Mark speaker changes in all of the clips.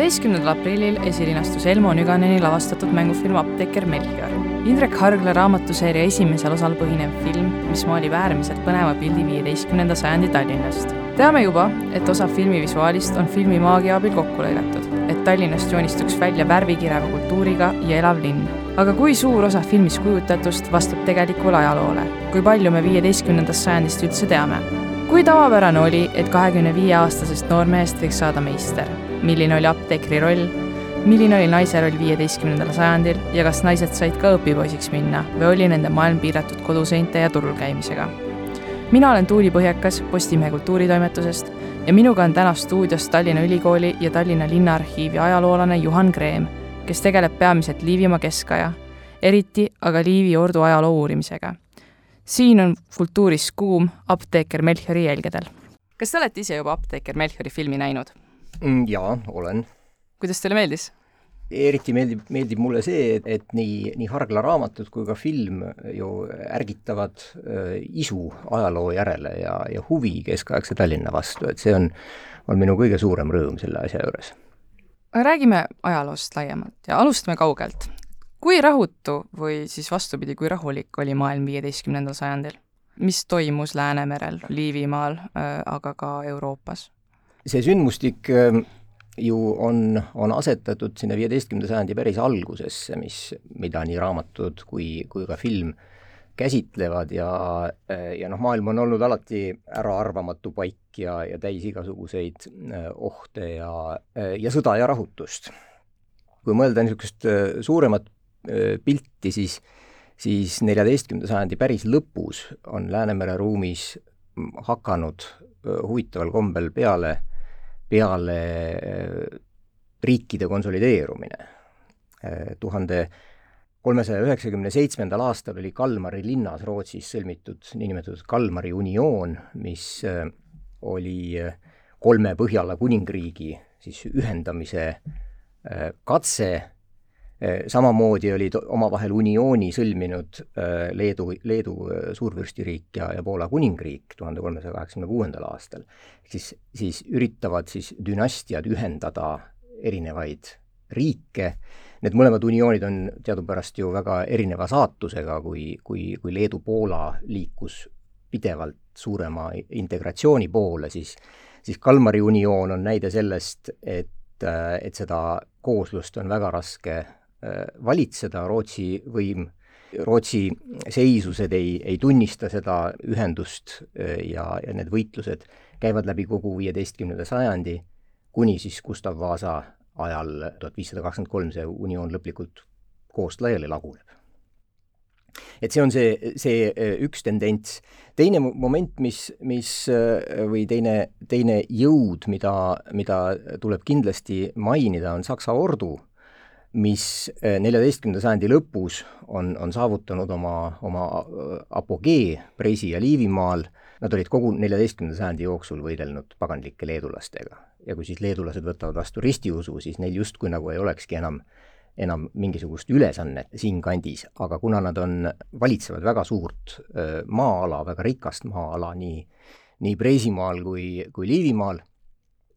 Speaker 1: viieteistkümnendal aprillil esilinastus Elmo Nüganeni lavastatud mängufilm Apteeker Melchior. Indrek Hargla raamatuseeria esimesel osal põhinev film, mis maalib äärmiselt põneva pildi viieteistkümnenda sajandi Tallinnast. teame juba, et osa filmi visuaalist on filmi maagia abil kokku lõigatud, et Tallinnast joonistuks välja värvikireva kultuuriga ja elav linn. aga kui suur osa filmis kujutatust vastab tegelikule ajaloole? kui palju me viieteistkümnendast sajandist üldse teame? kui tavapärane oli, et kahekümne viie aastasest noormehest võiks saada meister? Milline oli apteekri roll? milline oli naise roll viieteistkümnendal sajandil ja kas naised said ka õpipoisiks minna või oli nende maailm piiratud koduseinte ja turul käimisega? mina olen Tuuli Põhjakas Postimehe kultuuritoimetusest ja minuga on täna stuudios Tallinna Ülikooli ja Tallinna Linnaarhiivi ajaloolane Juhan Kreem, kes tegeleb peamiselt Liivimaa keskaja, eriti aga Liivi ordu ajaloo uurimisega siin on kultuuris kuum apteeker Melchiori jälgedel. kas te olete ise juba apteeker Melchiori filmi näinud?
Speaker 2: Mm, jaa, olen.
Speaker 1: kuidas teile meeldis?
Speaker 2: eriti meeldib, meeldib mulle see, et, et nii, nii Hargla raamatud kui ka film ju ärgitavad äh, isu ajaloo järele ja, ja huvi keskaegse Tallinna vastu, et see on, on minu kõige suurem rõõm selle asja juures.
Speaker 1: räägime ajaloost laiemalt ja alustame kaugelt kui rahutu või siis vastupidi, kui rahulik oli maailm viieteistkümnendal sajandil? mis toimus Läänemerel, Liivimaal, äh, aga ka Euroopas?
Speaker 2: See sündmustik ähm, ju on, on asetatud sinna viieteistkümnenda sajandi päris algusesse, mis, mida nii raamatud kui, kui ka film käsitlevad ja, äh, ja noh, maailm on olnud alati äraarvamatu paik ja, ja täis igasuguseid äh, ohte ja, ja sõda ja rahutust. kui mõelda niisugust suuremat pilti, siis, siis neljateistkümnenda sajandi päris lõpus on Läänemere ruumis hakanud huvitaval kombel peale, peale riikide konsolideerumine. tuhande kolmesaja üheksakümne seitsmendal aastal oli Kalmari linnas Rootsis sõlmitud niinimetatud Kalmari unioon, mis oli kolme Põhjala kuningriigi siis ühendamise katse Äh, samamoodi olid omavahel uniooni sõlminud äh, Leedu, Leedu äh, suurvürstiriik ja, ja Poola kuningriik tuhande kolmesaja kaheksakümne kuuendal aastal. siis, siis üritavad siis dünastiad ühendada erinevaid riike, need mõlemad unioonid on teadupärast ju väga erineva saatusega, kui, kui, kui Leedu-Poola liikus pidevalt suurema integratsiooni poole, siis siis Kalmari unioon on näide sellest, et, et seda kooslust on väga raske Äh, valitseda, Rootsi võim, Rootsi seisused ei, ei tunnista seda ühendust äh, ja, ja need võitlused käivad läbi kogu viieteistkümnenda sajandi, kuni siis Gustav Vasa ajal tuhat viissada kakskümmend kolm see unioon lõplikult koost laiali laguneb. et see on see, see äh, üks tendents. teine moment, mis, mis või teine, teine jõud, mida, mida tuleb kindlasti mainida, on Saksa ordu mis eh, neljateistkümnenda sajandi lõpus on, on saavutanud oma, oma eh, apogee Preisi ja Liivimaal, nad olid kogu neljateistkümnenda sajandi jooksul võidelnud paganlike leedulastega. ja kui siis leedulased võtavad vastu ristiusu, siis neil justkui nagu ei olekski enam, enam mingisugust ülesannet siinkandis, aga kuna nad on, valitsevad väga suurt eh, maa-ala, väga rikast maa-ala nii, nii Preisimaal kui, kui Liivimaal,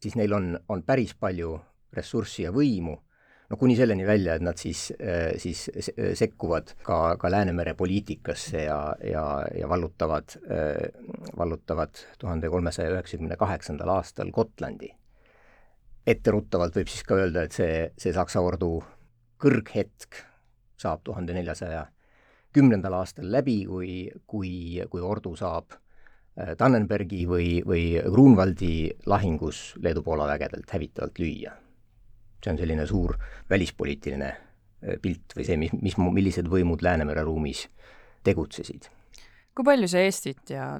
Speaker 2: siis neil on, on päris palju ressurssi ja võimu no kuni selleni välja, et nad siis, äh, siis sekkuvad ka, ka Läänemere poliitikasse ja, ja, ja vallutavad, äh, vallutavad tuhande kolmesaja üheksakümne kaheksandal aastal Gotlandi. etteruttavalt võib siis ka öelda, et see, see Saksa ordu kõrghetk saab tuhande neljasaja kümnendal aastal läbi, kui, kui, kui ordu saab äh, Tannenbergi või, või Grunwaldi lahingus Leedu-Poola vägedelt hävitavalt lüüa see on selline suur välispoliitiline äh, pilt või see, mis, mis, millised võimud Läänemere ruumis tegutsesid.
Speaker 1: kui palju see Eestit ja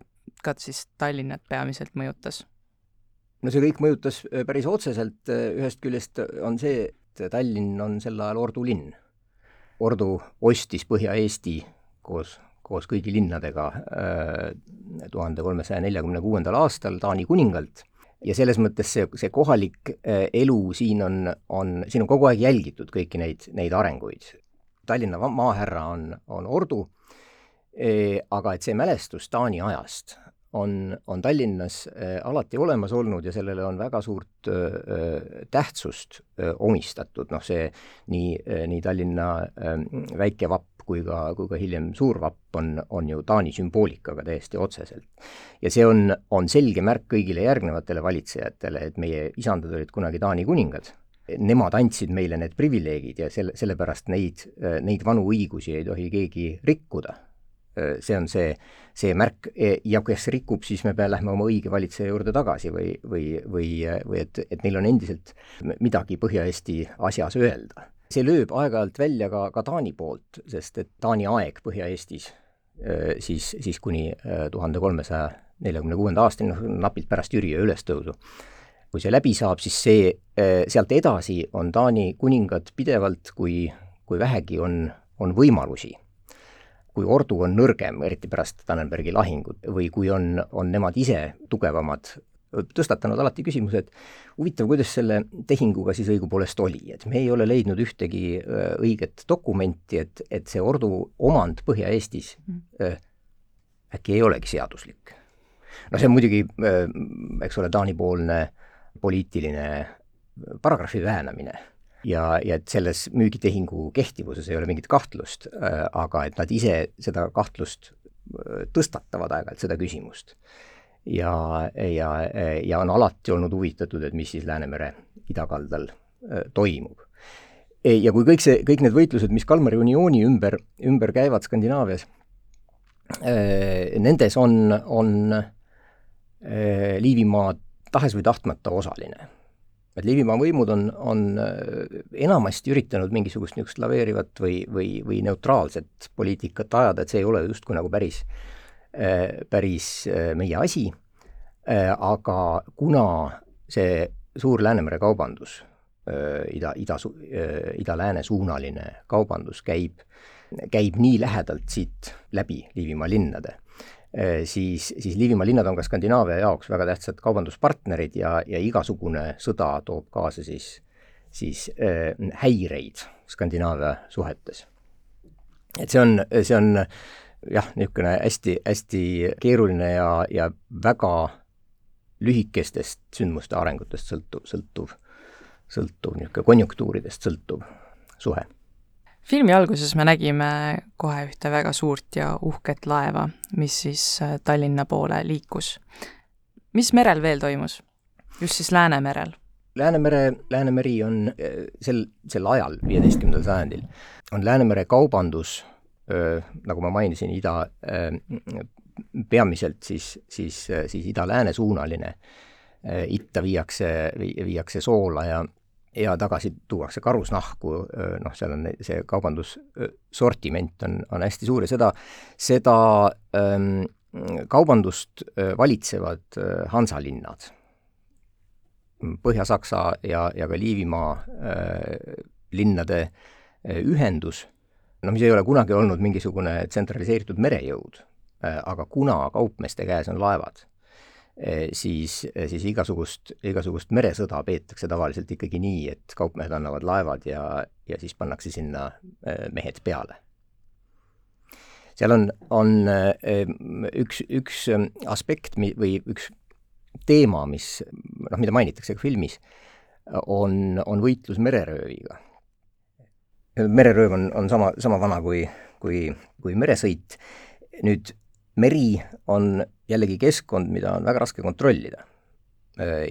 Speaker 1: ka siis Tallinnat peamiselt mõjutas?
Speaker 2: no see kõik mõjutas äh, päris otseselt, äh, ühest küljest on see, et Tallinn on sel ajal Ordu linn. Ordu ostis Põhja-Eesti koos, koos kõigi linnadega tuhande kolmesaja neljakümne kuuendal aastal Taani kuningalt ja selles mõttes see, see kohalik äh, elu siin on, on, siin on kogu aeg jälgitud kõiki neid, neid arenguid. Tallinna maahärra on, on Ordu, äh, aga et see mälestus Taani ajast on, on Tallinnas äh, alati olemas olnud ja sellele on väga suurt äh, tähtsust äh, omistatud, noh see nii, nii Tallinna väike vapp kui ka, kui ka hiljem suur vapp on, on ju Taani sümboolikaga täiesti otseselt. ja see on, on selge märk kõigile järgnevatele valitsejatele, et meie isandad olid kunagi Taani kuningad nemad andsid meile need privileegid ja selle, sellepärast neid, neid vanu õigusi ei tohi keegi rikkuda see on see, see märk e, ja kes rikub, siis me lähme oma õige valitseja juurde tagasi või, või, või, või et, et neil on endiselt midagi Põhja-Eesti asjas öelda. See lööb aeg-ajalt välja ka, ka Taani poolt, sest et Taani aeg Põhja-Eestis siis, siis kuni tuhande kolmesaja neljakümne kuuenda aastani, noh napilt pärast Jüri ülestõusu. kui see läbi saab, siis see, sealt edasi on Taani kuningad pidevalt, kui, kui vähegi on, on võimalusi kui ordu on nõrgem, eriti pärast Tannenbergi lahingut, või kui on, on nemad ise tugevamad, tõstatanud alati küsimuse, et huvitav, kuidas selle tehinguga siis õigupoolest oli, et me ei ole leidnud ühtegi õiget dokumenti, et, et see ordu omand Põhja-Eestis äh, äkki ei olegi seaduslik. no see on muidugi, eks ole, Taani-poolne poliitiline paragrahvi väänamine ja, ja et selles müügitehingu kehtivuses ei ole mingit kahtlust, aga et nad ise seda kahtlust tõstatavad aeg-ajalt, seda küsimust. Ja, ja, ja on alati olnud huvitatud, et mis siis Läänemere idakaldal toimub. Ja kui kõik see, kõik need võitlused, mis Kalmari uniooni ümber, ümber käivad Skandinaavias, nendes on, on Liivimaa tahes või tahtmata osaline et Liivimaa võimud on, on enamasti üritanud mingisugust niisugust laveerivat või, või, või neutraalset poliitikat ajada, et see ei ole justkui nagu päris, äh, päris äh, meie asi, aga kuna see suur Läänemere kaubandus, ida, ida, ida-lääne suunaline kaubandus käib, käib nii lähedalt siit läbi Liivimaa linnade Äh, siis, siis Liivimaa linnad on ka Skandinaavia jaoks väga tähtsad kaubanduspartnerid ja, ja igasugune sõda toob kaasa siis, siis äh, häireid Skandinaavia suhetes. et see on, see on jah, niisugune hästi, hästi keeruline ja, ja väga lühikestest sündmuste arengutest sõltuv, sõltuv, sõltuv niisugune konjunktuuridest sõltuv suhe
Speaker 1: filmi alguses me nägime kohe ühte väga suurt ja uhket laeva, mis siis äh, Tallinna poole liikus. mis merel veel toimus? just siis Läänemerel?
Speaker 2: Läänemere, Läänemeri on äh, sel, sel ajal, viieteistkümnendal sajandil, on Läänemere kaubandus, nagu ma mainisin, ida, peamiselt siis, siis, siis ida-lääne suunaline, itta viiakse, viiakse soola ja ja tagasi tuuakse karusnahku, noh, seal on see kaubandussortiment on, on hästi suur ja seda, seda kaubandust valitsevad hansalinnad. Põhja-Saksa ja, ja ka Liivimaa äh, linnade ühendus, no mis ei ole kunagi olnud mingisugune tsentraliseeritud merejõud äh,, aga kuna kaupmeeste käes on laevad Eh, siis, eh, siis igasugust, igasugust meresõda peetakse tavaliselt ikkagi nii, et kaupmehed annavad laevad ja, ja siis pannakse sinna eh, mehed peale. seal on, on üks, üks aspekt mi-, või üks teema, mis noh, mida mainitakse ka filmis, on, on võitlus mererööviga. Mererööv on, on sama, sama vana kui, kui, kui meresõit. nüüd meri on jällegi keskkond, mida on väga raske kontrollida.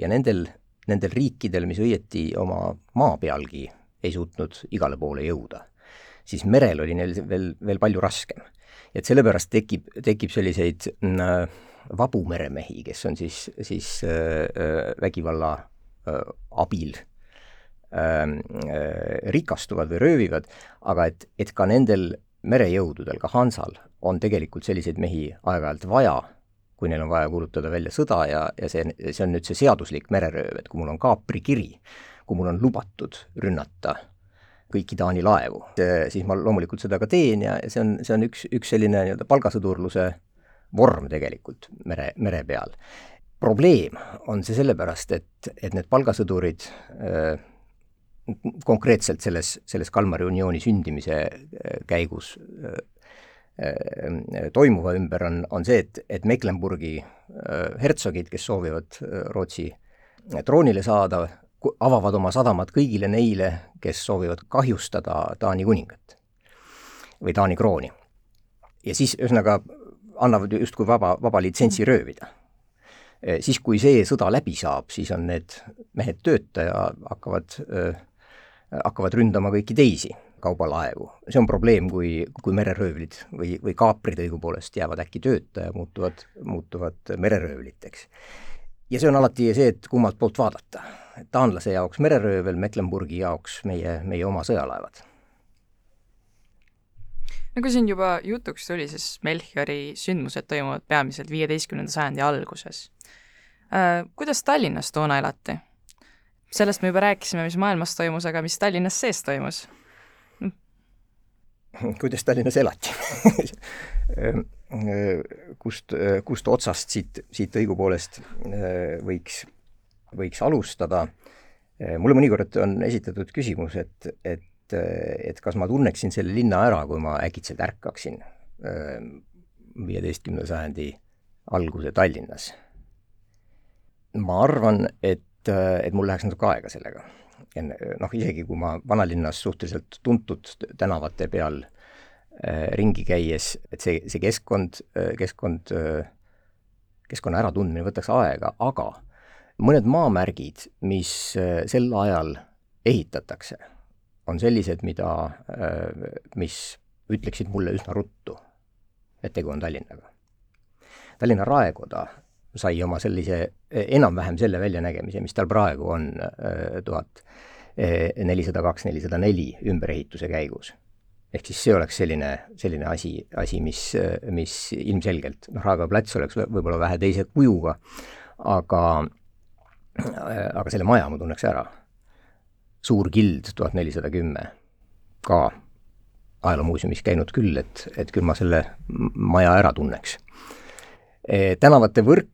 Speaker 2: ja nendel, nendel riikidel, mis õieti oma maa pealgi ei suutnud igale poole jõuda, siis merel oli neil veel, veel palju raskem. et sellepärast tekib, tekib selliseid äh, vabu meremehi, kes on siis, siis äh, vägivalla äh, abil äh, rikastuvad või röövivad, aga et, et ka nendel merejõududel, ka Hansal, on tegelikult selliseid mehi aeg-ajalt vaja, kui neil on vaja kuulutada välja sõda ja, ja see, see on nüüd see seaduslik mererööv, et kui mul on kaaprikiri, kui mul on lubatud rünnata kõiki Taani laevu, siis ma loomulikult seda ka teen ja, see on, see on üks, üks selline nii-öelda palgasõdurluse vorm tegelikult mere, mere peal. probleem on see sellepärast, et, et need palgasõdurid äh, konkreetselt selles, selles Kalmari uniooni sündimise käigus toimuva ümber, on, on see, et, et Mecklenburgi hertsogid, kes soovivad Rootsi troonile saada, avavad oma sadamad kõigile neile, kes soovivad kahjustada Taani kuningat või Taani krooni. ja siis ühesõnaga annavad justkui vaba, vaba litsentsi röövida. siis, kui see sõda läbi saab, siis on need mehed tööta ja hakkavad, hakkavad ründama kõiki teisi kaubalaevu. see on probleem, kui, kui mereröövlid või, või kaaprid õigupoolest jäävad äkki tööta ja muutuvad, muutuvad mereröövliteks. ja see on alati see, et kummalt poolt vaadata. taanlase jaoks mereröövel, Mecklenburgi jaoks meie, meie oma sõjalaevad
Speaker 1: nagu siin juba jutuks tuli, siis Melchiori sündmused toimuvad peamiselt viieteistkümnenda sajandi alguses äh,. Kuidas Tallinnas toona elati? Sellest me juba rääkisime, mis maailmas toimus, aga mis Tallinnas sees toimus
Speaker 2: kuidas Tallinnas elati kust, kust otsast siit, siit õigupoolest äh, võiks, võiks alustada. mulle mõnikord on esitatud küsimus, et, et et kas ma tunneksin selle linna ära, kui ma äkitselt ärkaksin viieteistkümnenda sajandi alguse Tallinnas. ma arvan, et, et mul läheks natuke aega sellega. enne, noh, isegi kui ma vanalinnas suhteliselt tuntud tänavate peal äh, ringi käies, et see, see keskkond, äh, keskkond, keskkonna äratundmine võtaks aega, aga mõned maamärgid, mis sel ajal ehitatakse on sellised, mida, äh, mis ütleksid mulle üsna ruttu, et tegu on Tallinnaga. Tallinna raekoda sai oma sellise, enam-vähem selle väljanägemise, mis tal praegu on äh, tuhat nelisada kaks, nelisada neli ümberehituse käigus. ehk siis see oleks selline, selline asi, asi, mis, mis ilmselgelt, noh, Raekoja plats oleks võib-olla vähe teise kujuga, aga, aga selle maja ma tunneks ära suur kild tuhat nelisada kümme, ka ajaloomuuseumis käinud küll, et, et küll ma selle maja ära tunneks e,. tänavate võrk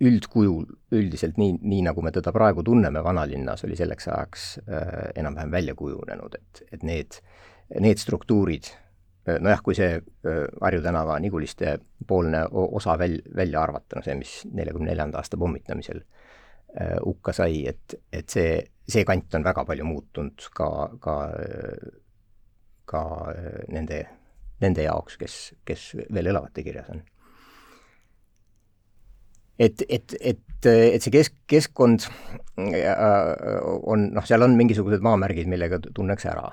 Speaker 2: üldkujul, üldiselt nii, nii nagu me teda praegu tunneme vanalinnas, oli selleks ajaks äh, enam-vähem välja kujunenud, et, et need, need struktuurid, nojah, kui see äh, Harju tänava Niguliste poolne osa väl-, välja arvata, no see, mis neljakümne neljanda aasta pommitamisel äh, hukka sai, et, et see see kant on väga palju muutunud ka, ka, ka nende, nende jaoks, kes, kes veel elavate kirjas on. Et, et, et, et see kesk, keskkond äh, on, noh, seal on mingisugused maamärgid, millega tunneks ära,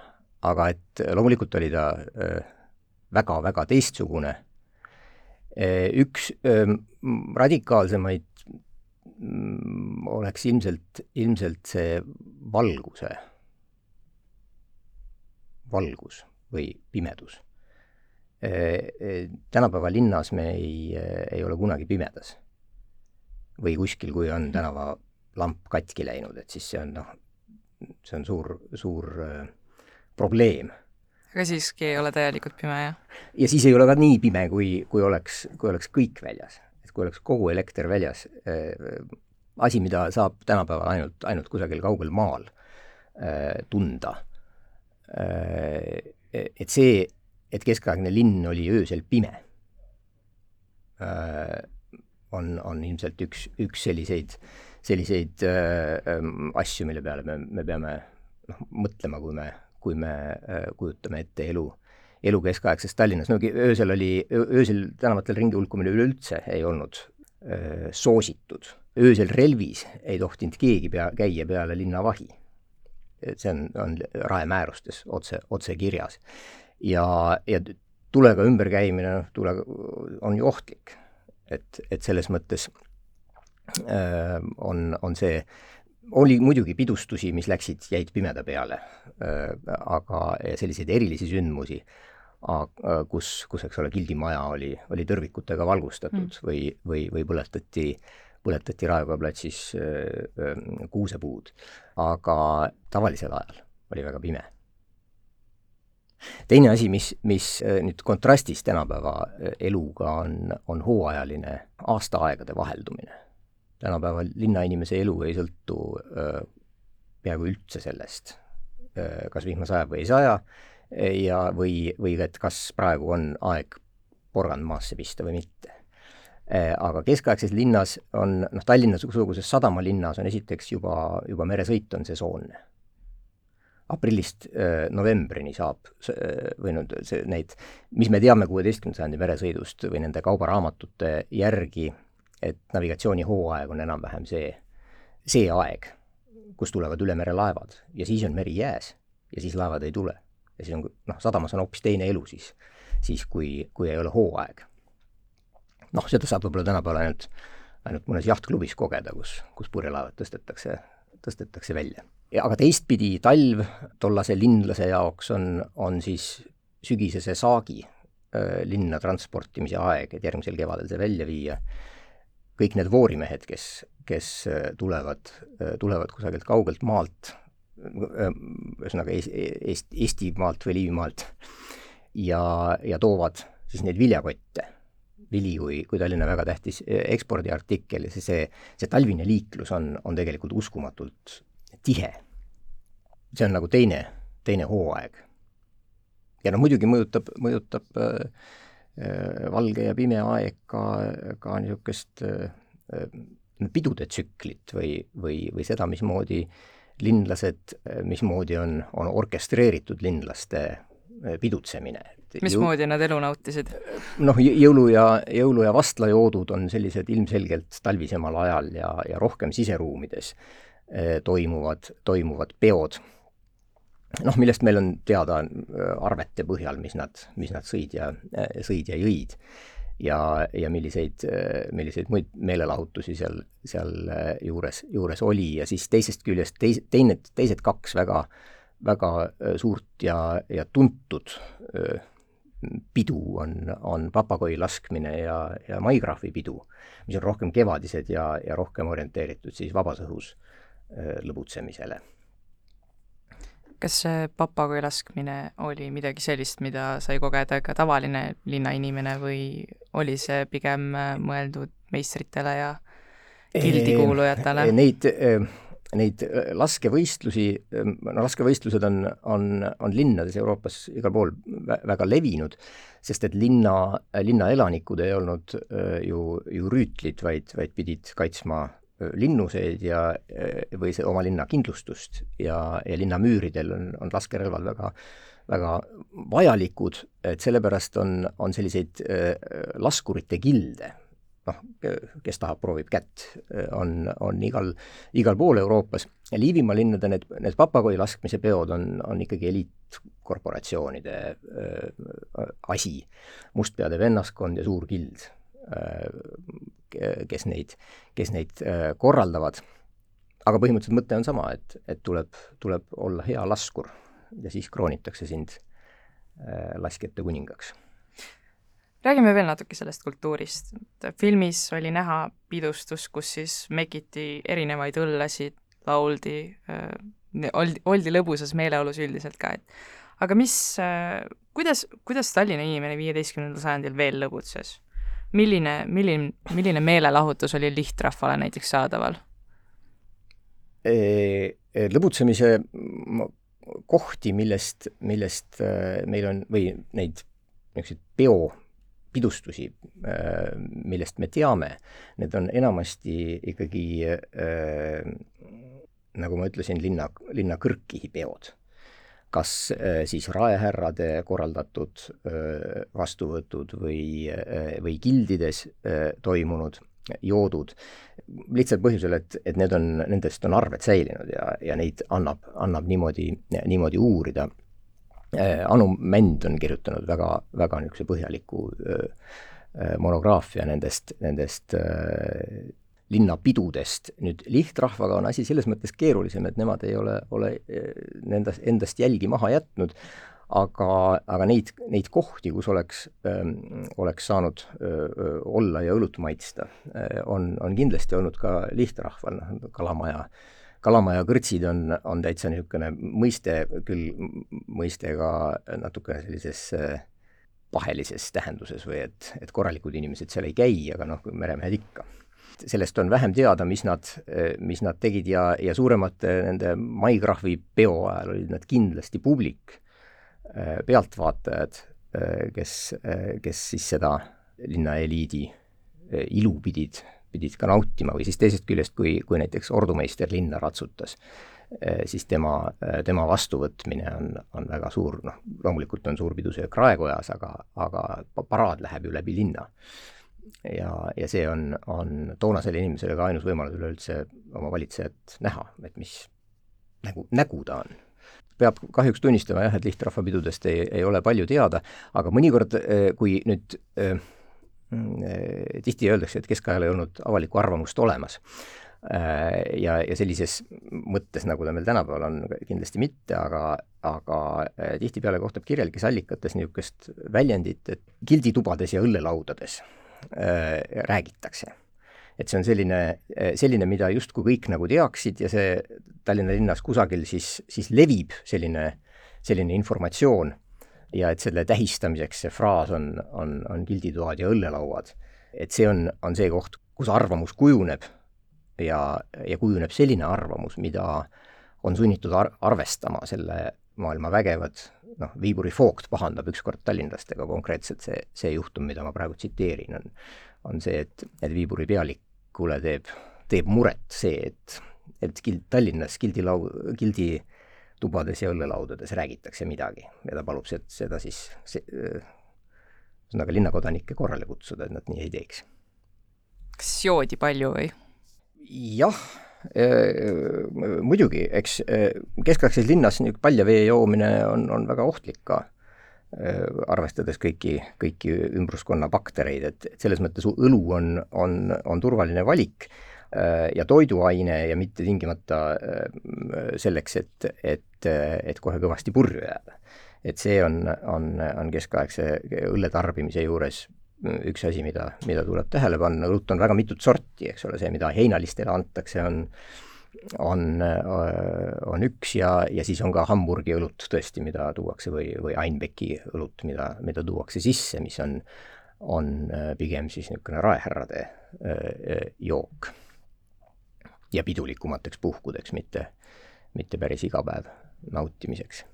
Speaker 2: aga et loomulikult oli ta väga-väga äh, teistsugune. Äh, üks radikaalsemaid Mm, oleks ilmselt, ilmselt see valguse, valgus või pimedus. Tänapäeva linnas me ei, ei ole kunagi pimedas. Või kuskil, kui on tänavalamp katki läinud, et siis see on noh, see on suur, suur äh, probleem
Speaker 1: aga siiski ei ole täielikult pime, jah?
Speaker 2: ja siis ei ole ka nii pime, kui, kui oleks, kui oleks kõik väljas kui oleks kogu elekter väljas, äh, asi, mida saab tänapäeval ainult, ainult kusagil kaugel maal äh, tunda. Äh, et see, et keskaegne linn oli öösel pime, on, on ilmselt üks, üks selliseid, selliseid ähm, asju, mille peale me, me peame noh, mõtlema, kui me, kui me kujutame ette elu elu keskaegses Tallinnas, no öösel oli, öösel tänavatel ringi hulkumine üleüldse ei olnud öö, soositud. öösel relvis ei tohtinud keegi pea, käia peale linnavahi. see on, on Rae määrustes otse, otse kirjas. ja, ja tulega ümberkäimine, noh, tulega on ju ohtlik. Et, et selles mõttes öö, on, on see oli muidugi pidustusi, mis läksid, jäid pimeda peale, aga selliseid erilisi sündmusi kus, kus, eks ole, gildimaja oli, oli tõrvikutega valgustatud mm. või, või, või põletati, põletati Raekoja platsis äh, kuusepuud. aga tavalisel ajal oli väga pime. Teine asi, mis, mis nüüd kontrastis tänapäeva eluga on, on hooajaline aastaaegade vaheldumine. tänapäeval linnainimese elu ei sõltu äh, peaaegu üldse sellest, kas vihma sajab või ei saja ja, või, või et kas praegu on aeg porgand maasse pista või mitte. Aga keskaegses linnas on, noh, Tallinna-suguses sadamalinnas on esiteks juba, juba meresõit on sesoonne aprillist novembrini saab või no see, neid, mis me teame kuueteistkümnenda sajandi meresõidust või nende kaubaraamatute järgi, et navigatsioonihooaeg on enam-vähem see, see aeg, kus tulevad üle mere laevad ja siis on meri jääs ja siis laevad ei tule. ja siis on, noh, sadamas on hoopis teine elu siis, siis kui, kui ei ole hooaeg. noh, seda saab võib-olla tänapäeval ainult, ainult mõnes jahtklubis kogeda, kus, kus purjelaevad tõstetakse, tõstetakse välja aga teistpidi, talv tollase linlase jaoks on, on siis sügisese saagi linna transportimise aeg, et järgmisel kevadel see välja viia. kõik need voorimehed, kes, kes tulevad, tulevad kusagilt kaugelt maalt, ühesõnaga Eest, Eestimaalt või Liivimaalt, ja, ja toovad siis neid viljakotte, vili kui, kui Tallinna väga tähtis ekspordiartikkel ja see, see, see talvine liiklus on, on tegelikult uskumatult tihe. see on nagu teine, teine hooaeg. ja noh, muidugi mõjutab, mõjutab äh, äh, valge ja pime aeg ka, ka niisugust äh, pidude tsüklit või, või, või seda, mismoodi linlased, mismoodi on, on orkestreeritud linlaste pidutsemine.
Speaker 1: mismoodi nad elu nautisid?
Speaker 2: noh, jõulu ja, jõulu ja vastlajoodud on sellised ilmselgelt talvisemal ajal ja, ja rohkem siseruumides Eh, toimuvad, toimuvad peod, noh, millest meil on teada eh, arvete põhjal, mis nad, mis nad sõid ja, sõid ja jõid. ja, ja milliseid, milliseid muid meelelahutusi seal, seal juures, juures oli ja siis teisest küljest teis-, teine, teised kaks väga, väga suurt ja, ja tuntud pidu on, on papagoi laskmine ja, ja maigrahvi pidu, mis on rohkem kevadised ja, ja rohkem orienteeritud siis vabas õhus lõbutsemisele.
Speaker 1: kas see papagoi laskmine oli midagi sellist, mida sai kogeda ka tavaline linnainimene või oli see pigem äh, mõeldud meistritele ja gildikuulujatele?
Speaker 2: Neid, äh, neid laskevõistlusi, no laskevõistlused on, on, on linnades Euroopas igal pool väga levinud, sest et linna, linna elanikud ei olnud ju, ju rüütlid, vaid, vaid pidid kaitsma linnuseid ja, või see oma linna kindlustust ja, ja linna müüridel on, on laskerelvad väga, väga vajalikud, et sellepärast on, on selliseid äh, laskurite gilde, noh, kes tahab, proovib kätt, on, on igal, igal pool Euroopas. Liivimaa linnade need, need papagoi laskmise peod on, on ikkagi eliitkorporatsioonide äh, asi. mustpeade vennaskond ja suur gild Äh, kes neid, kes neid äh, korraldavad. aga põhimõtteliselt mõte on sama, et, et tuleb, tuleb olla hea laskur ja siis kroonitakse sind äh, laskjate kuningaks.
Speaker 1: Räägime veel natuke sellest kultuurist. filmis oli näha pidustus, kus siis mekiti erinevaid õllesid, lauldi, oldi, oldi lõbusas meeleolus üldiselt ka, et aga mis, kuidas, kuidas Tallinna inimene viieteistkümnendal sajandil veel lõbutses? milline, milline, milline meelelahutus oli lihtrahvale näiteks saadaval?
Speaker 2: lõbutsemise kohti, millest, millest meil on, või neid niisuguseid peopidustusi, äh, millest me teame, need on enamasti ikkagi äh, nagu ma ütlesin, linna, linna kõrgkihipeod kas äh, siis raehärrade korraldatud vastuvõtud või, või gildides toimunud joodud, lihtsalt põhjusel, et, et need on, nendest on arved säilinud ja, ja neid annab, annab niimoodi, niimoodi uurida. Anu Mänd on kirjutanud väga, väga niisuguse põhjaliku monograafia nendest, nendest linnapidudest. nüüd lihtrahvaga on asi selles mõttes keerulisem, et nemad ei ole, ole endast, endast jälgi maha jätnud, aga, aga neid, neid kohti, kus oleks oleks saanud öö, olla ja õlut maitsta, on, on kindlasti olnud ka lihtrahval, noh, Kalamaja kalamaja kõrtsid on, on täitsa niisugune mõiste, küll mõiste ka natukene sellises pahelises tähenduses või et, et korralikud inimesed seal ei käi, aga noh, meremehed ikka. Sellest on vähem teada, mis nad, mis nad tegid ja, ja suuremate nende maikrahvi peo ajal olid nad kindlasti publik, pealtvaatajad, kes, kes siis seda linna eliidi ilu pidid, pidid ka nautima või siis teisest küljest, kui, kui näiteks ordumeister linna ratsutas, siis tema, tema vastuvõtmine on, on väga suur, noh, loomulikult on suur pidusöök Raekojas, aga, aga paraad läheb ju läbi linna ja, ja see on, on toonasele inimesele ka ainus võimalus üleüldse oma valitsejat näha, et mis nägu, nägu ta on. peab kahjuks tunnistama jah, et lihtrahvapidudest ei, ei ole palju teada, aga mõnikord, eh, kui nüüd eh, tihti öeldakse, et keskajal ei olnud avalikku arvamust olemas eh, ja, ja sellises mõttes, nagu ta meil tänapäeval on, kindlasti mitte, aga, aga tihtipeale kohtab kirjalikes allikates niisugust väljendit, et gilditubades ja õllelaudades räägitakse. et see on selline, selline, mida justkui kõik nagu teaksid ja see Tallinna linnas kusagil siis, siis levib selline, selline informatsioon ja et selle tähistamiseks see fraas on, on, on gilditoad ja õllelauad. et see on, on see koht, kus arvamus kujuneb ja, ja kujuneb selline arvamus, mida on sunnitud ar-, arvestama selle maailma vägevad, noh, Viiburi Vogt pahandab ükskord tallinlastega konkreetselt see, see juhtum, mida ma praegu tsiteerin, on, on see, et, et Viiburi pealikule teeb, teeb muret see, et, et Gild, Tallinnas gildilau-, gildi tubades ja õllelaudades räägitakse midagi ja ta palub seda siis ühesõnaga linnakodanikke korrale kutsuda, et nad nii ei teeks.
Speaker 1: kas joodi palju või?
Speaker 2: jah muidugi, eks keskaegses linnas niisugune paljavee joomine on, on väga ohtlik ka, arvestades kõiki, kõiki ümbruskonna baktereid, et, et selles mõttes õlu on, on, on turvaline valik ja toiduaine ja mitte tingimata selleks, et, et, et kohe kõvasti purju jääda. et see on, on, on keskaegse õlle tarbimise juures üks asi, mida, mida tuleb tähele panna, õlut on väga mitut sorti, eks ole, see, mida heinalistele antakse, on on, on üks ja, ja siis on ka Hamburgi õlut tõesti, mida tuuakse või, või Einbecki õlut, mida, mida tuuakse sisse, mis on, on pigem siis niisugune raehärrade jook. Ja pidulikumateks puhkudeks, mitte, mitte päris iga päev nautimiseks.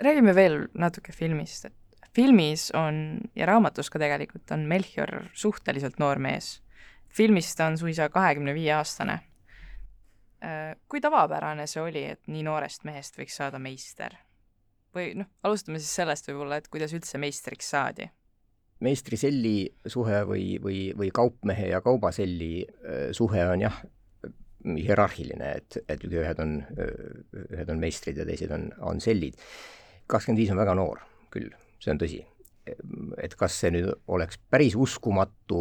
Speaker 1: räägime veel natuke filmist, et filmis on ja raamatus ka tegelikult on Melchior suhteliselt noor mees. filmis ta on suisa kahekümne viie aastane. Äh, kui tavapärane see oli, et nii noorest mehest võiks saada meister? või noh, alustame siis sellest võib-olla, et kuidas üldse meistriks saadi?
Speaker 2: meistriselli suhe või, või, või kaupmehe ja kaubaselli äh, suhe on jah, hierarhiline, et, et ühed on, ühed on meistrid ja teised on, on sellid. kakskümmend viis on väga noor küll see on tõsi. et kas see nüüd oleks päris uskumatu,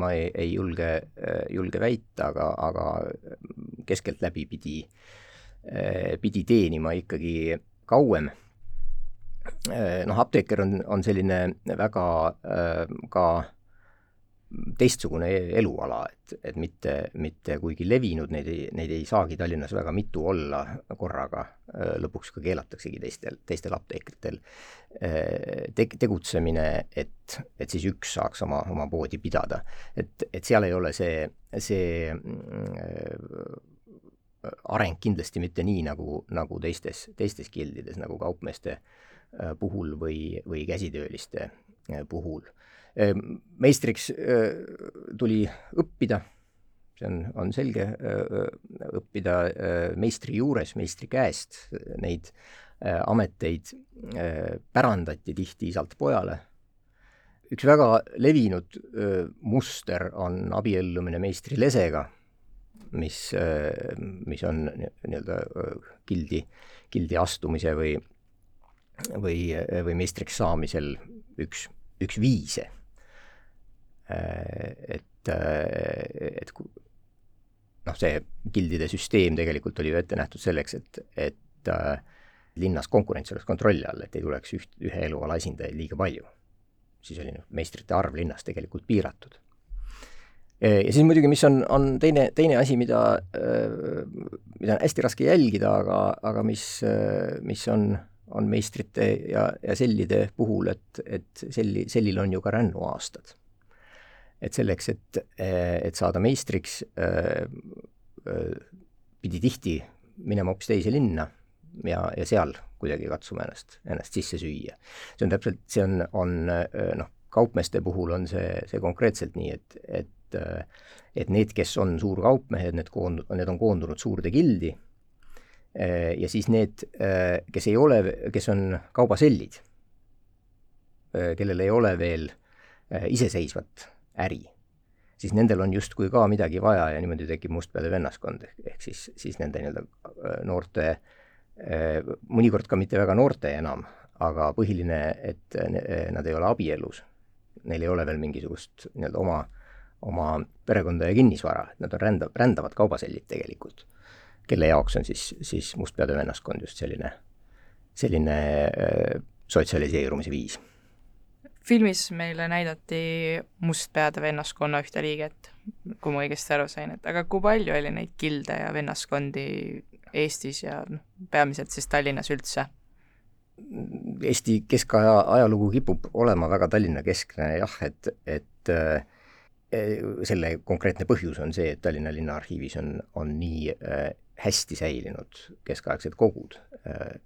Speaker 2: ma ei, ei julge, julge väita, aga, aga keskeltläbi pidi, pidi teenima ikkagi kauem. noh, apteeker on, on selline väga ka teistsugune e-, eluala, et, et mitte, mitte kuigi levinud, neid ei, neid ei saagi Tallinnas väga mitu olla korraga, lõpuks ka keelataksegi teistel, teistel apteekritel te-, tegutsemine, et, et siis üks saaks oma, oma poodi pidada. et, et seal ei ole see, see areng kindlasti mitte nii, nagu, nagu teistes, teistes gildides, nagu kaupmeeste puhul või, või käsitööliste puhul meistriks tuli õppida, see on, on selge, õppida meistri juures, meistri käest, neid ameteid pärandati tihti isalt pojale. üks väga levinud muster on abiellumine meistri lesega, mis, mis on nii-öelda gildi, gildi astumise või, või, või meistriks saamisel üks, üks viise et, äh, et noh, see gildide süsteem tegelikult oli ju ette nähtud selleks, et, et äh, linnas konkurents oleks kontrolli all, et ei tuleks üht, ühe eluala esindajaid liiga palju. siis oli noh, meistrite arv linnas tegelikult piiratud. ja siis muidugi, mis on, on teine, teine asi, mida, mida on hästi raske jälgida, aga, aga mis, mis on, on meistrite ja, ja sellide puhul, et, et selli, sellil on ju ka rännuaastad et selleks, et, et saada meistriks, pidi tihti minema hoopis teise linna ja, ja seal kuidagi katsuma ennast, ennast sisse süüa. see on täpselt, see on, on noh, kaupmeeste puhul on see, see konkreetselt nii, et, et et need, kes on suurkaupmehed, need koond-, need on koondunud suurde gildi ja siis need, kes ei ole, kes on kaubasellid, kellel ei ole veel iseseisvat äri siis nendel on justkui ka midagi vaja ja niimoodi tekib mustpeade vennaskond, ehk, siis, siis nende nii-öelda äh, noorte, äh, mõnikord ka mitte väga noorte enam, aga põhiline, et nad ei ole abielus, neil ei ole veel mingisugust nii-öelda oma, oma perekonda ja kinnisvara, et nad on rända, rändavad kaubasellid tegelikult, kelle jaoks on siis, siis mustpeade vennaskond just selline, selline äh, sotsialiseerumise viis
Speaker 1: filmis meile näidati mustpeade vennaskonna ühte liiget, kui ma õigesti aru sain, et aga kui palju oli neid gilde ja vennaskondi Eestis ja noh, peamiselt siis Tallinnas üldse?
Speaker 2: Eesti keskaja ajalugu kipub olema väga Tallinna-keskne jah, et, et äh, selle konkreetne põhjus on see, et Tallinna Linnaarhiivis on, on nii äh, hästi säilinud keskaegsed kogud,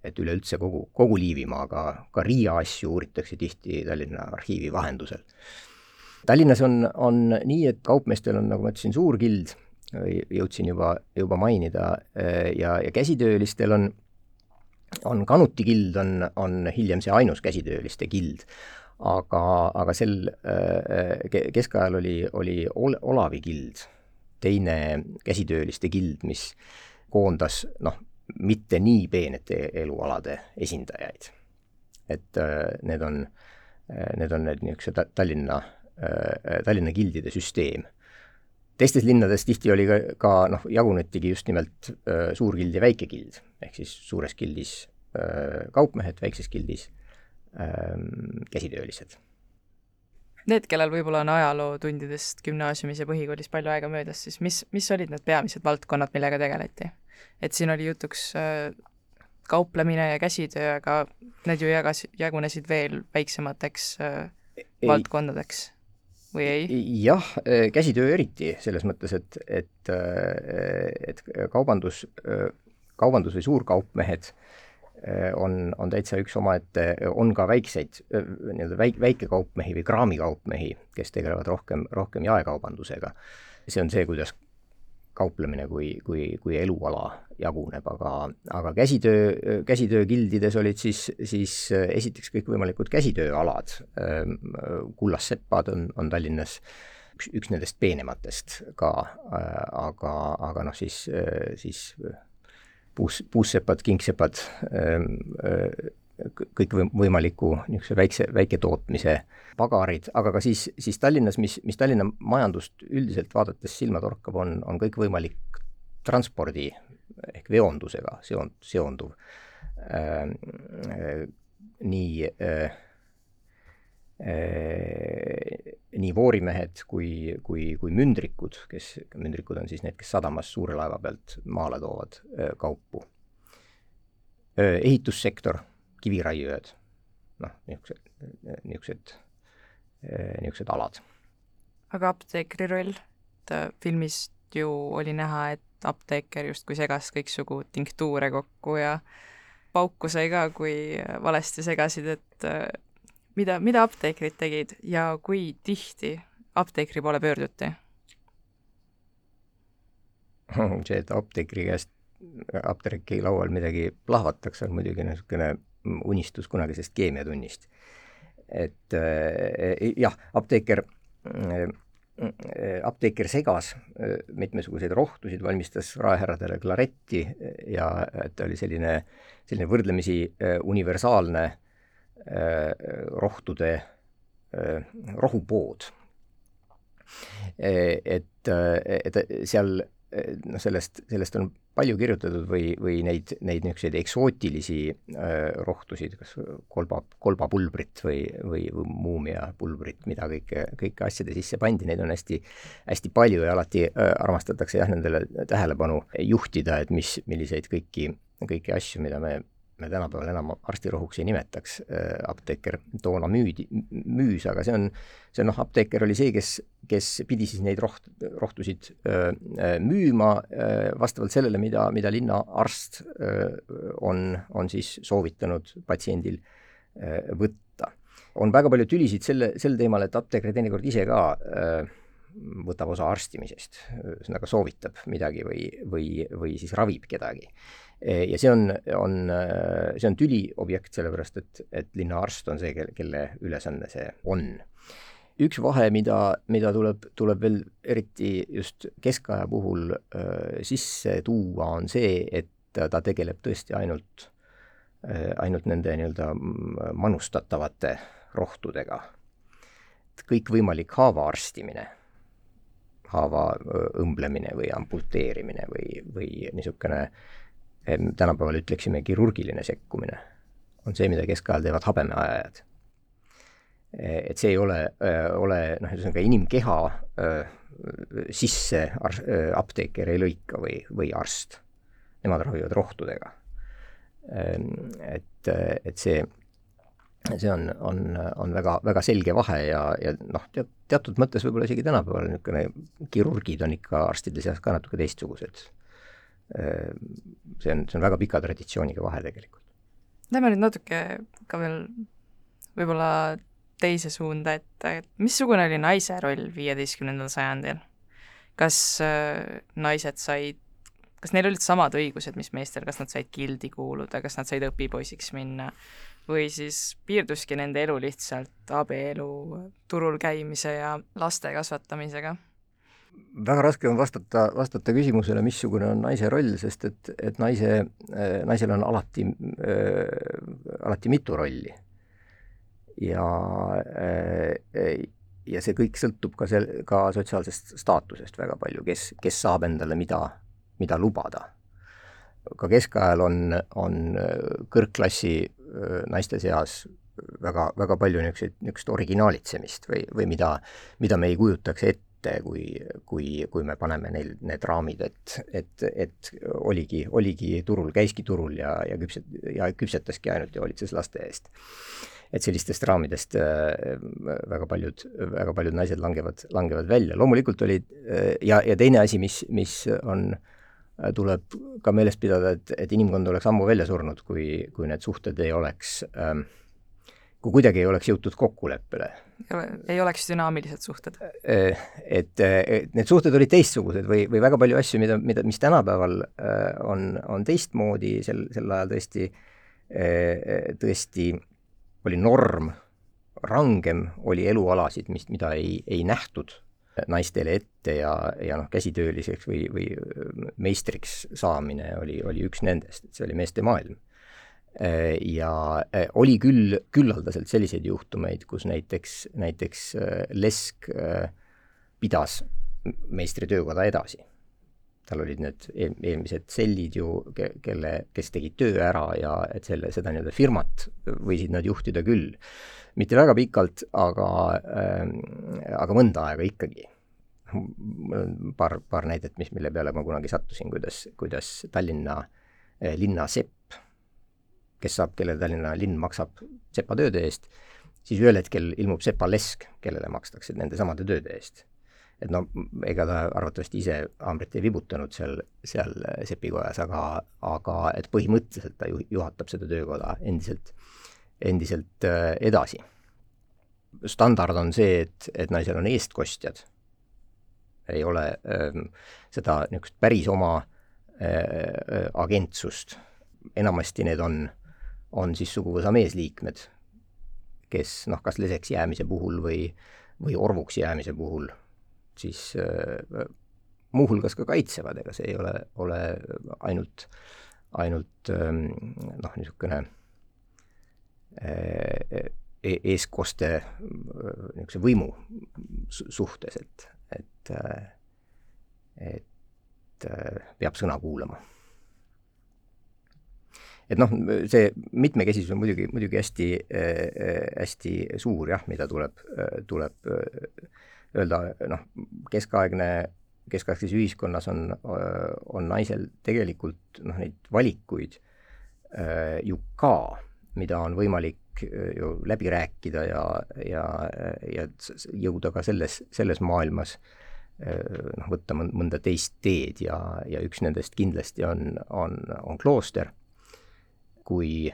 Speaker 2: et üleüldse kogu, kogu Liivimaa, ka, Riia asju uuritakse tihti Tallinna arhiivi vahendusel. Tallinnas on, on nii, et kaupmeestel on, nagu ma ütlesin, suur gild, jõudsin juba, juba mainida, ja, ja käsitöölistel on, on kanutigild, on, on hiljem see ainus käsitööliste gild aga, aga sel keskajal oli, oli ol, Olavi gild, teine käsitööliste gild, mis koondas noh, mitte nii peenete elualade esindajaid. et äh, need on, äh, need on need niisuguse Tallinna, äh, Tallinna gildide süsteem. teistes linnades tihti oli ka, ka noh, jagunetigi just nimelt suurgild ja väikegild, ehk siis suures gildis kaupmehed, väikses gildis ähm, käsitöölised
Speaker 1: Need, kellel võib-olla on ajalootundidest gümnaasiumis ja põhikoolis palju aega möödas, siis mis, mis olid need peamised valdkonnad, millega tegeleti? Et siin oli jutuks äh, kauplemine ja käsitöö, aga need ju jagas, jagunesid veel väiksemateks äh, ei, valdkondadeks või ei?
Speaker 2: jah, äh, käsitöö eriti, selles mõttes, et, et, et kaubandus, kaubandus või suurkaupmehed on, on täitsa üks omaette, on ka väikseid nii-öelda väik-, väikekaupmehi või kraamikaupmehi, kes tegelevad rohkem, rohkem jaekaubandusega. see on see, kuidas kauplemine kui, kui, kui eluala jaguneb, aga, aga käsitöö, käsitöögildides olid siis, siis äh, esiteks kõikvõimalikud käsitööalad, ähm, kullassepad on, on Tallinnas üks, üks nendest peenematest ka, aga, aga noh, siis, siis puus, puussepad, kingsepad, ähm, äh, kõikvõimaliku niisuguse väikse, väiketootmise pagarid, aga ka siis, siis Tallinnas, mis, mis Tallinna majandust üldiselt vaadates silma torkab, on, on kõikvõimalik transpordi ehk veondusega seon-, seonduv äh,. Äh, nii äh, äh nii voorimehed kui, kui, kui mündrikud, kes, mündrikud on siis need, kes sadamas suure laeva pealt maale toovad kaupu. ehitussektor, kiviraiujad, noh, niisugused, niisugused, niisugused alad.
Speaker 1: aga apteekri roll, et äh, filmist ju oli näha, et apteeker justkui segas kõiksugu tinktuure kokku ja pauku sai ka, kui valesti segasid, et äh, mida, mida apteekrid tegid ja kui tihti apteekri poole pöörduti?
Speaker 2: see, et apteekri käest apteeki laual midagi plahvatakse, on muidugi niisugune unistus kunagisest keemiatunnist. et äh, jah, apteeker äh, apteeker segas äh, mitmesuguseid rohtusid, valmistas raehärradele klaretti ja ta oli selline, selline võrdlemisi universaalne rohtude rohupood. Et, et seal noh, sellest, sellest on palju kirjutatud või, või neid, neid niisuguseid eksootilisi äh, rohtusid, kas kolba, kolbapulbrit või, või, või muumiapulbrit, mida kõike, kõike asjade sisse pandi, neid on hästi, hästi palju ja alati äh, armastatakse jah, nendele tähelepanu juhtida, et mis, milliseid kõiki, kõiki asju, mida me me tänapäeval enam arstirohuks ei nimetaks, apteeker toona müüdi, müüs, aga see on, see on noh, apteeker oli see, kes, kes pidi siis neid roht-, rohtusid öö, müüma öö, vastavalt sellele, mida, mida linnaarst on, on siis soovitanud patsiendil võtta. on väga palju tülisid selle, sel teemal, et apteeker teinekord ise ka võtab osa arstimisest, ühesõnaga soovitab midagi või, või, või siis ravib kedagi. Ja see on, on, see on tüliobjekt, sellepärast et, et linnaarst on see, kelle, kelle ülesanne see on. üks vahe, mida, mida tuleb, tuleb veel eriti just keskaja puhul äh, sisse tuua, on see, et ta tegeleb tõesti ainult äh,, ainult nende nii-öelda manustatavate rohtudega. kõikvõimalik haavaarstimine haava õmblemine või amputeerimine või, või niisugune tänapäeval ütleksime kirurgiline sekkumine, on see, mida keskajal teevad habemeajajad. et see ei ole, ole noh, ühesõnaga inimkeha sisse ar-, apteeker ei lõika või, või arst. Nemad ravivad rohtudega. et, et see see on, on, on väga, väga selge vahe ja, ja noh, teatud mõttes võib-olla isegi tänapäeval niisugune kirurgid on ikka arstide seas ka natuke teistsugused. See on, see on väga pika traditsiooniga vahe tegelikult.
Speaker 1: Lähme nüüd natuke ka veel võib-olla teise suunda, et, et missugune oli naise roll viieteistkümnendal sajandil? kas äh, naised said, kas neil olid samad õigused, mis meestel, kas nad said gildi kuuluda, kas nad said õpipoisiks minna või siis piirduski nende elu lihtsalt abielu, turul käimise ja laste kasvatamisega?
Speaker 2: Väga raske on vastata, vastata küsimusele, missugune on naise roll, sest et, et naise, naisel on alati äh,, alati mitu rolli. ja äh, ja see kõik sõltub ka sel-, ka sotsiaalsest staatusest väga palju, kes, kes saab endale mida, mida lubada. ka keskajal on, on kõrgklassi naiste seas väga, väga palju niisuguseid, niisugust originaalitsemist või, või mida, mida me ei kujutaks ette, kui, kui, kui me paneme neil need raamid, et, et, et oligi, oligi turul, käiski turul ja, ja küpset-, ja küpsetaski ainult ja hoolitses laste eest. et sellistest raamidest väga paljud, väga paljud naised langevad, langevad välja, loomulikult olid ja, ja teine asi, mis, mis on tuleb ka meeles pidada, et, et inimkond oleks ammu välja surnud, kui, kui need suhted ei oleks ähm,, kui kuidagi ei oleks jõutud kokkuleppele.
Speaker 1: ei oleks dünaamilised suhted?
Speaker 2: Äh, et, et need suhted olid teistsugused või, või väga palju asju, mida, mida, mis tänapäeval äh, on, on teistmoodi, sel, sel ajal tõesti tõesti oli norm, rangem oli elualasid, mis, mida ei, ei nähtud naistele ette ja, ja noh, käsitööliseks või, või meistriks saamine oli, oli üks nendest, et see oli meeste maailm. Ja eh, oli küll küllaldaselt selliseid juhtumeid, kus näiteks, näiteks eh, Lesk pidas meistritöökoda edasi. tal olid need eelmised sellid ju, kelle, kes tegid töö ära ja et selle, seda nii-öelda firmat võisid nad juhtida küll mitte väga pikalt, aga äh,, aga mõnda aega ikkagi. paar, paar näidet, mis, mille peale ma kunagi sattusin, kuidas, kuidas Tallinna äh, linna sepp, kes saab, kellele Tallinna linn maksab sepatööde eest, siis ühel hetkel ilmub sepalesk, kellele makstakse nende samade tööde eest. et no ega ta arvatavasti ise haamrit ei vibutanud seal, seal sepikojas, aga, aga et põhimõtteliselt ta ju, juhatab seda töökoda endiselt endiselt äh, edasi. standard on see, et, et naisel on eestkostjad, ei ole ähm, seda niisugust päris oma äh, agentsust, enamasti need on, on siis suguvõsa meesliikmed, kes noh, kas leseks jäämise puhul või, või orvuks jäämise puhul siis äh, muuhulgas ka kaitsevad, ega see ei ole, ole ainult, ainult ähm, noh, niisugune E-, eestkoste niisuguse võimu suhtes, et, et, et peab sõna kuulama. Et noh, see mitmekesisus on muidugi, muidugi hästi, hästi suur jah, mida tuleb, tuleb öelda, noh, keskaegne, keskaegses ühiskonnas on, on naisel tegelikult noh, neid valikuid ju ka, mida on võimalik ju läbi rääkida ja, ja, ja jõuda ka selles, selles maailmas noh, võtta mõnda teist teed ja, ja üks nendest kindlasti on, on, on klooster, kui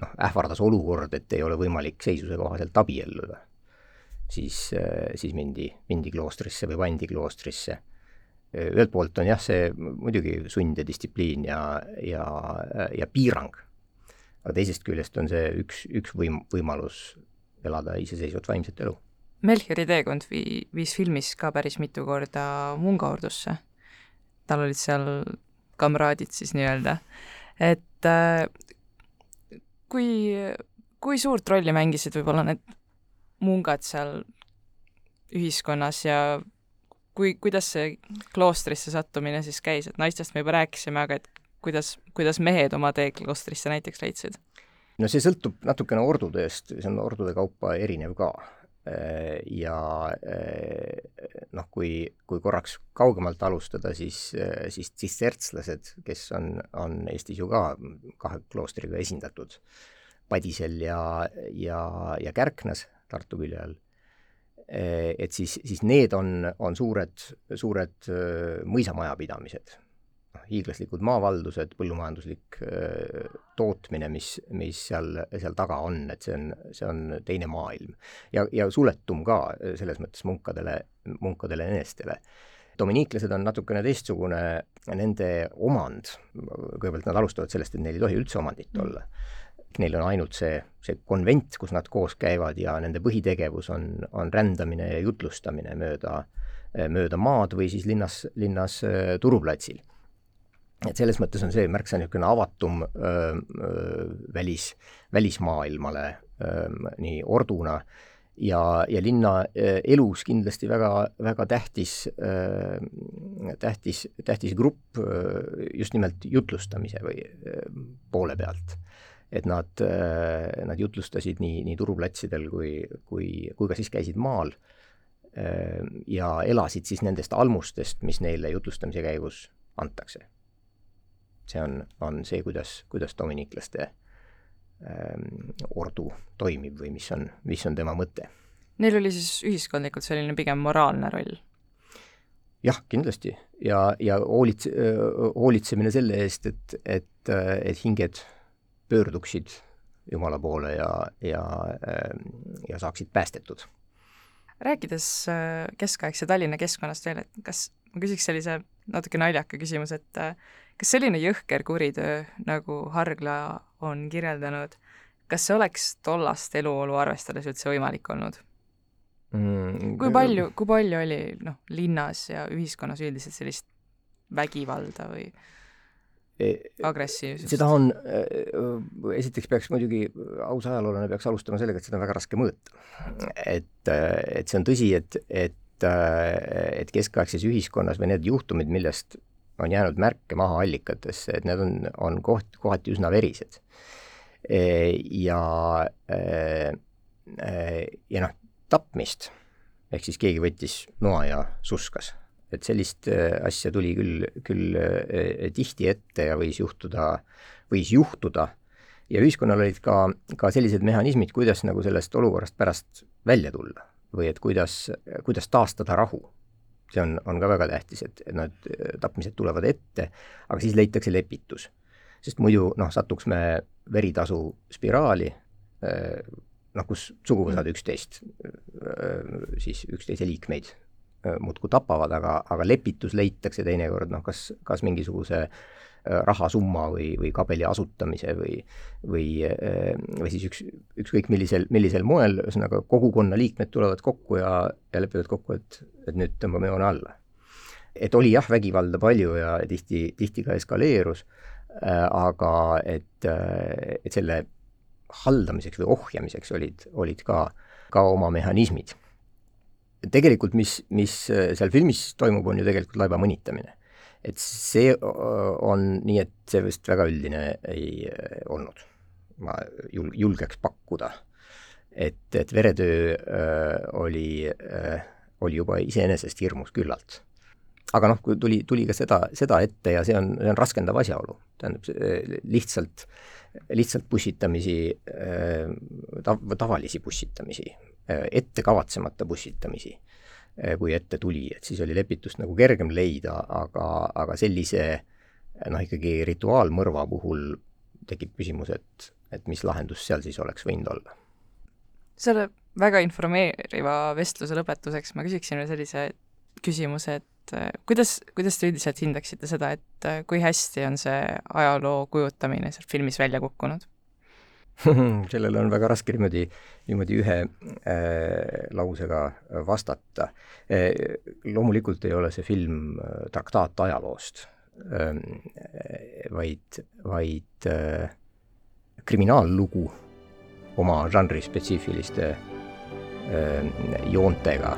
Speaker 2: noh, ähvardas olukord, et ei ole võimalik seisuse kohaselt abielluda, siis, siis mindi, mindi kloostrisse või pandi kloostrisse. ühelt poolt on jah, see muidugi sund ja distsipliin ja, ja, ja piirang, aga teisest küljest on see üks, üks võim-, võimalus elada iseseisvat vaimset elu.
Speaker 1: Melchiori teekond vii-, viis filmis ka päris mitu korda mungaordusse. tal olid seal kamraadid siis nii-öelda, et äh, kui, kui suurt rolli mängisid võib-olla need mungad seal ühiskonnas ja kui, kuidas see kloostrisse sattumine siis käis, et naistest me juba rääkisime, aga et kuidas, kuidas mehed oma tee kloostrisse näiteks leidsid?
Speaker 2: no see sõltub natukene ordudest, see on ordude kaupa erinev ka. Ja noh, kui, kui korraks kaugemalt alustada, siis, siis tsissertslased, kes on, on Eestis ju ka kahe kloostriga esindatud, Padisel ja, ja, ja Kärknas Tartu külje all et siis, siis need on, on suured, suured mõisamajapidamised hiiglaslikud maavaldused, põllumajanduslik tootmine, mis, mis seal, seal taga on, et see on, see on teine maailm. ja, ja suletum ka selles mõttes munkadele, munkadele enestele. dominiiklased on natukene teistsugune, nende omand, kõigepealt nad alustavad sellest, et neil ei tohi üldse omandit mm. olla neil on ainult see, see konvent, kus nad koos käivad ja nende põhitegevus on, on rändamine ja jutlustamine mööda, mööda maad või siis linnas, linnas turuplatsil et selles mõttes on see märksa niisugune avatum öö, välis, välismaailmale öö, nii orduna ja, ja linna elus kindlasti väga, väga tähtis, tähtis, tähtis grupp just nimelt jutlustamise või poole pealt. et nad, nad jutlustasid nii, nii turuplatsidel kui, kui, kui ka siis käisid maal ja elasid siis nendest almustest, mis neile jutlustamise käigus antakse see on, on see, kuidas, kuidas dominiklaste ähm, ordu toimib või mis on, mis on tema mõte.
Speaker 1: Neil oli siis ühiskondlikult selline pigem moraalne roll?
Speaker 2: jah, kindlasti ja, ja hoolitse, hoolitsemine selle eest, et, et, et hinged pöörduksid Jumala poole ja, ja, ja saaksid päästetud.
Speaker 1: rääkides keskaegse Tallinna keskkonnast veel, et kas, ma küsiks sellise natuke naljaka küsimuse, et kas selline jõhker kuritöö, nagu Hargla on kirjeldanud, kas see oleks tollast eluolu arvestades üldse võimalik olnud mm,? kui palju, kui palju oli noh, linnas ja ühiskonnas üldiselt sellist vägivalda või e, agressiivsust?
Speaker 2: seda on, äh, esiteks peaks muidugi, aus ajaloolane peaks alustama sellega, et seda on väga raske mõõta. et, äh, et see on tõsi, et, et, äh, et keskaegses ühiskonnas või need juhtumid, millest on jäänud märke maha allikatesse, et need on, on koht, kohati üsna verised. E, ja, e, e, ja noh, tapmist, ehk siis keegi võttis noa ja suskas. et sellist asja tuli küll, küll tihti ette ja võis juhtuda, võis juhtuda ja ühiskonnal olid ka, ka sellised mehhanismid, kuidas nagu sellest olukorrast pärast välja tulla või et kuidas, kuidas taastada rahu see on, on ka väga tähtis, et, et äh, tapmised tulevad ette, aga siis leitakse lepitus. sest muidu noh, satuks me veritasu spiraali, äh, noh, kus suguvõsad mm. üksteist, äh, siis üksteise liikmeid muudkui tapavad, aga, aga lepitus leitakse teinekord noh, kas, kas mingisuguse Äh, rahasumma või, või kabeli asutamise või, või, äh, või siis üks, ükskõik millisel, millisel moel, ühesõnaga kogukonna liikmed tulevad kokku ja, ja lepivad kokku, et, et nüüd tõmbame joone alla. et oli jah, vägivalda palju ja tihti, tihti ka eskaleerus äh,, aga et, äh, et selle haldamiseks või ohjamiseks olid, olid ka, ka oma mehhanismid. tegelikult mis, mis seal filmis toimub, on ju tegelikult laiba mõnitamine et see on nii, et see vist väga üldine ei olnud. ma jul-, julgeks pakkuda, et, et veretöö äh, oli äh,, oli juba iseenesest hirmus küllalt. aga noh, kui tuli, tuli ka seda, seda ette ja see on, see on raskendav asjaolu, tähendab lihtsalt, lihtsalt bussitamisi, ta-, tavalisi bussitamisi, ette kavatsemata bussitamisi, kui ette tuli, et siis oli lepitust nagu kergem leida, aga, aga sellise noh, ikkagi rituaalmõrva puhul tekib küsimus, et, et mis lahendus seal siis oleks võinud olla.
Speaker 1: selle väga informeeriva vestluse lõpetuseks ma küsiksin veel sellise küsimuse, et äh, kuidas, kuidas te üldiselt hindaksite seda, et äh, kui hästi on see ajaloo kujutamine seal filmis välja kukkunud
Speaker 2: sellele on väga raske niimoodi, niimoodi ühe äh, lausega vastata äh,. loomulikult ei ole see film äh, traktaat ajaloost äh,, vaid, vaid äh, kriminaallugu oma žanri spetsiifiliste äh, joontega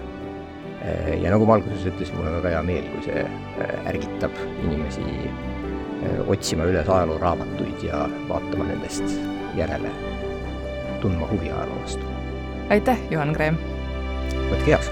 Speaker 2: ja nagu ma alguses ütlesin, mul on väga hea meel, kui see äh, ärgitab inimesi äh, otsima üles ajalooraamatuid ja vaatama nendest järele, tundma huvi ajaloo vastu.
Speaker 1: aitäh, Juhan Kreem!
Speaker 2: võtke heaks!